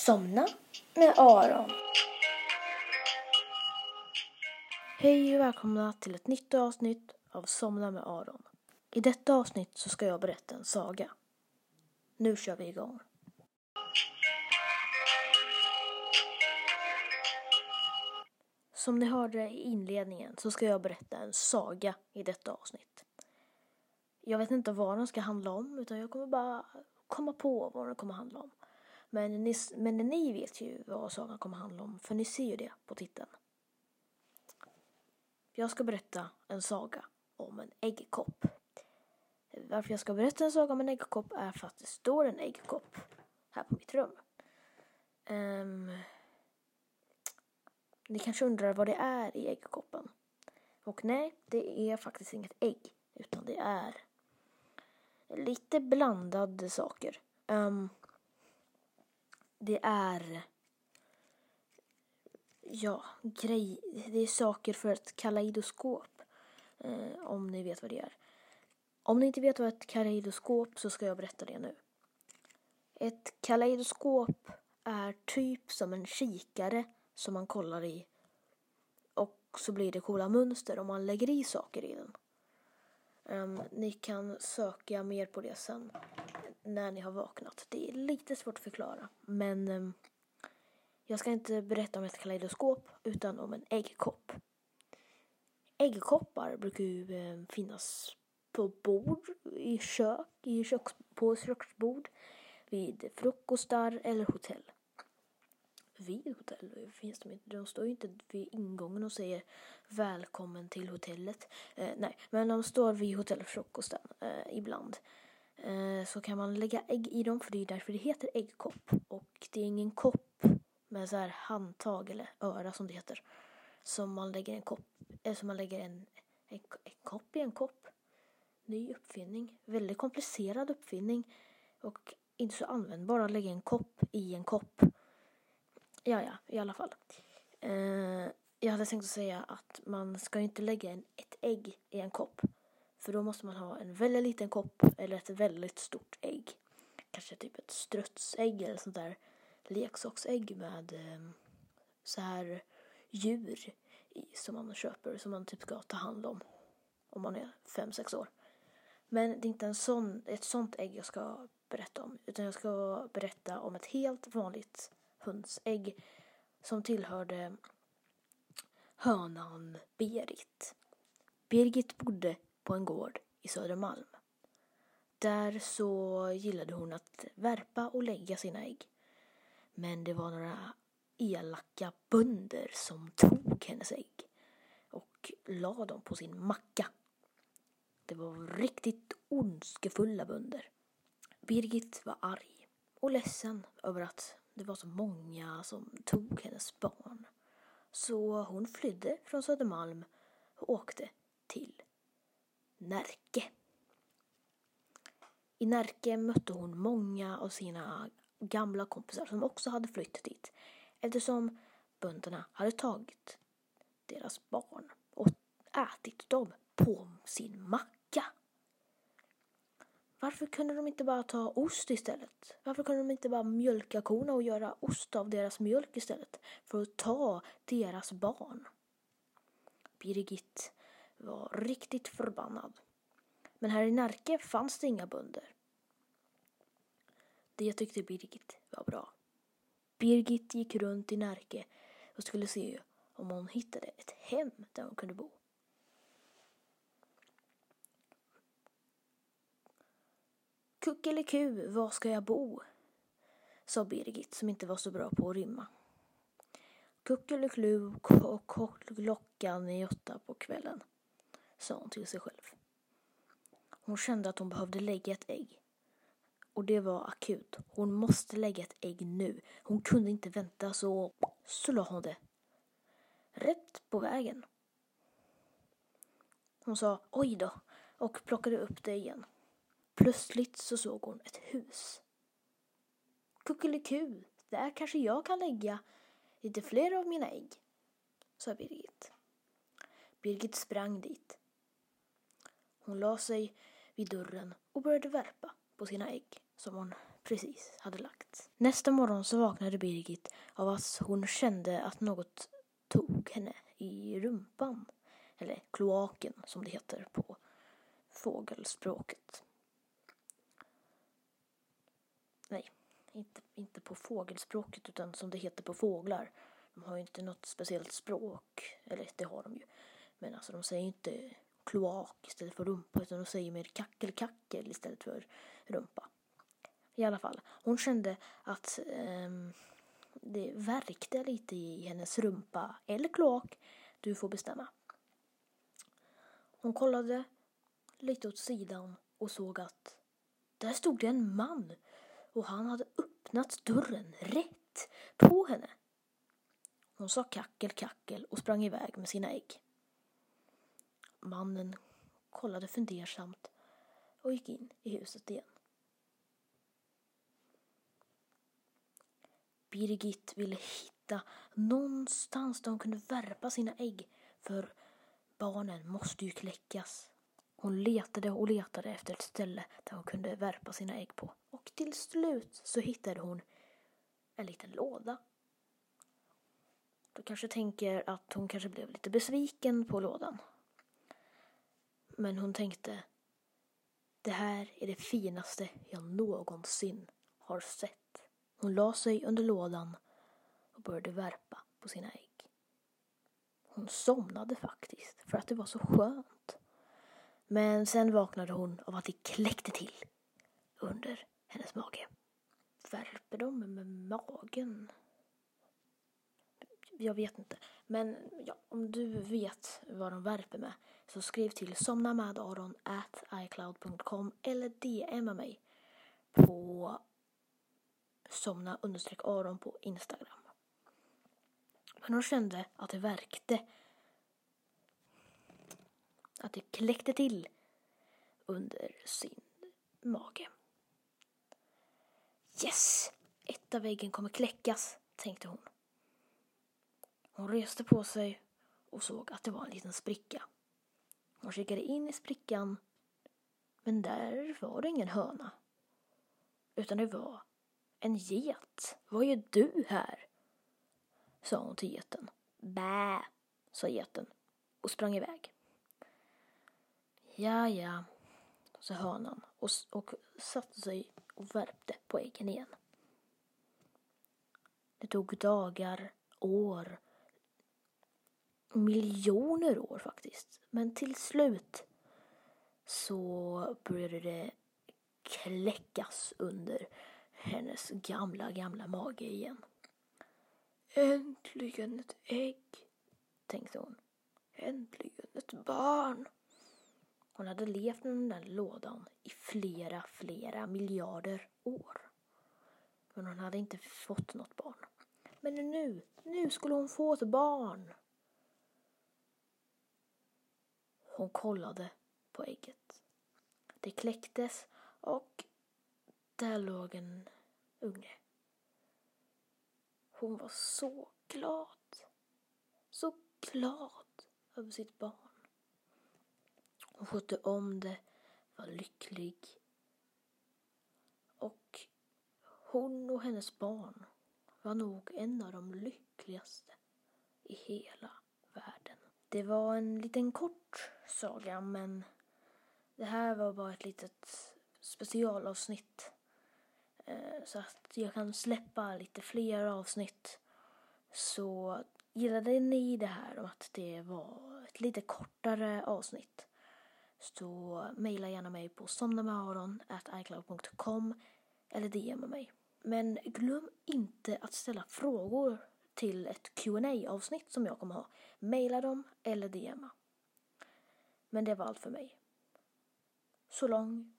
Somna med Aron. Hej och välkomna till ett nytt avsnitt av Somna med Aron. I detta avsnitt så ska jag berätta en saga. Nu kör vi igång. Som ni hörde i inledningen så ska jag berätta en saga i detta avsnitt. Jag vet inte vad den ska handla om utan jag kommer bara komma på vad den kommer handla om. Men ni, men ni vet ju vad sagan kommer handla om för ni ser ju det på titeln. Jag ska berätta en saga om en äggkopp. Varför jag ska berätta en saga om en äggkopp är för att det står en äggkopp här på mitt rum. Um, ni kanske undrar vad det är i äggkoppen. Och nej, det är faktiskt inget ägg, utan det är lite blandade saker. Um, det är ja, grej, det är saker för ett kaleidoskop. Eh, om ni vet vad det är. Om ni inte vet vad ett kaleidoskop så ska jag berätta det nu. Ett kaleidoskop är typ som en kikare som man kollar i och så blir det coola mönster om man lägger i saker i den. Um, ni kan söka mer på det sen när ni har vaknat. Det är lite svårt att förklara men ehm, jag ska inte berätta om ett kaleidoskop utan om en äggkopp. Äggkoppar brukar ju ehm, finnas på bord i kök, i köks, på köksbord, vid frukostar eller hotell vid hotell finns de inte. De står ju inte vid ingången och säger välkommen till hotellet. Eh, nej, men de står vid hotellfrukosten eh, ibland. Eh, så kan man lägga ägg i dem för det är därför det heter äggkopp. Och det är ingen kopp med så här handtag eller öra som det heter. Som man lägger en kopp, eller som man lägger en, en, en kopp i en kopp. Ny uppfinning, väldigt komplicerad uppfinning och inte så användbar att lägga en kopp i en kopp. Ja, ja, i alla fall. Eh, jag hade tänkt att säga att man ska inte lägga en, ett ägg i en kopp. För då måste man ha en väldigt liten kopp eller ett väldigt stort ägg. Kanske typ ett strutsägg eller sånt där leksaksägg med ehm, så här djur i, som man köper som man typ ska ta hand om om man är fem sex år. Men det är inte en sån, ett sånt ägg jag ska berätta om utan jag ska berätta om ett helt vanligt hönsägg som tillhörde hönan Berit. Birgit bodde på en gård i Södermalm. Där så gillade hon att värpa och lägga sina ägg. Men det var några elaka bönder som tog hennes ägg och la dem på sin macka. Det var riktigt ondskefulla bönder. Birgit var arg och ledsen över att det var så många som tog hennes barn. Så hon flydde från Södermalm och åkte till Närke. I Närke mötte hon många av sina gamla kompisar som också hade flytt dit eftersom bönderna hade tagit deras barn och ätit dem på sin macka. Varför kunde de inte bara ta ost istället? Varför kunde de inte bara mjölka korna och göra ost av deras mjölk istället för att ta deras barn? Birgit var riktigt förbannad. Men här i Närke fanns det inga bönder. Det tyckte Birgit var bra. Birgit gick runt i Närke och skulle se om hon hittade ett hem där hon kunde bo. Kuckeliku, var ska jag bo? sa Birgit som inte var så bra på att rymma. Kuckeliklu och klockan i åtta på kvällen, sa hon till sig själv. Hon kände att hon behövde lägga ett ägg. Och det var akut. Hon måste lägga ett ägg nu. Hon kunde inte vänta så så la hon det. Rätt på vägen. Hon sa oj då och plockade upp det igen. Plötsligt så såg hon ett hus. Kuckeliku, där kanske jag kan lägga lite fler av mina ägg, sa Birgit. Birgit sprang dit. Hon la sig vid dörren och började värpa på sina ägg som hon precis hade lagt. Nästa morgon så vaknade Birgit av att hon kände att något tog henne i rumpan. Eller kloaken som det heter på fågelspråket. Nej, inte, inte på fågelspråket utan som det heter på fåglar. De har ju inte något speciellt språk. Eller det har de ju. Men alltså de säger inte kloak istället för rumpa utan hon säger mer kackel-kackel istället för rumpa. I alla fall, hon kände att um, det värkte lite i hennes rumpa eller kloak. Du får bestämma. Hon kollade lite åt sidan och såg att där stod det en man och han hade öppnat dörren rätt på henne. Hon sa kackel, kackel och sprang iväg med sina ägg. Mannen kollade fundersamt och gick in i huset igen. Birgit ville hitta någonstans där hon kunde värpa sina ägg för barnen måste ju kläckas. Hon letade och letade efter ett ställe där hon kunde värpa sina ägg på och till slut så hittade hon en liten låda. Du kanske tänker att hon kanske blev lite besviken på lådan. Men hon tänkte det här är det finaste jag någonsin har sett. Hon la sig under lådan och började värpa på sina ägg. Hon somnade faktiskt för att det var så skönt. Men sen vaknade hon av att det kläckte till under hennes mage. Värper de med magen? Jag vet inte. Men ja, om du vet vad de värper med så skriv till somnamadaron at icloud.com eller DMa mig på somna aron på Instagram. Men hon kände att det verkte. Att det kläckte till under sin mage. Yes! Ett av äggen kommer kläckas, tänkte hon. Hon reste på sig och såg att det var en liten spricka. Hon kikade in i sprickan men där var det ingen höna. Utan det var en get. Vad gör du här? sa hon till geten. Bä, sa geten och sprang iväg. Ja, ja, sa hönan och, och satte sig och värpte på äggen igen. Det tog dagar, år, miljoner år faktiskt. Men till slut så började det kläckas under hennes gamla, gamla mage igen. Äntligen ett ägg, tänkte hon. Äntligen ett barn. Hon hade levt med den där lådan i flera, flera miljarder år. Men hon hade inte fått något barn. Men nu, nu skulle hon få ett barn. Hon kollade på ägget. Det kläcktes och där låg en unge. Hon var så glad. Så glad över sitt barn. Hon skötte om det, var lycklig. Och hon och hennes barn var nog en av de lyckligaste i hela. Det var en liten kort saga men det här var bara ett litet specialavsnitt. Eh, så att jag kan släppa lite fler avsnitt. Så gillade ni det här och att det var ett lite kortare avsnitt så mejla gärna mig på somnamaaron.icloud.com eller DM mig. Men glöm inte att ställa frågor till ett qa avsnitt som jag kommer ha. Maila dem eller DMa. Men det var allt för mig. Så lång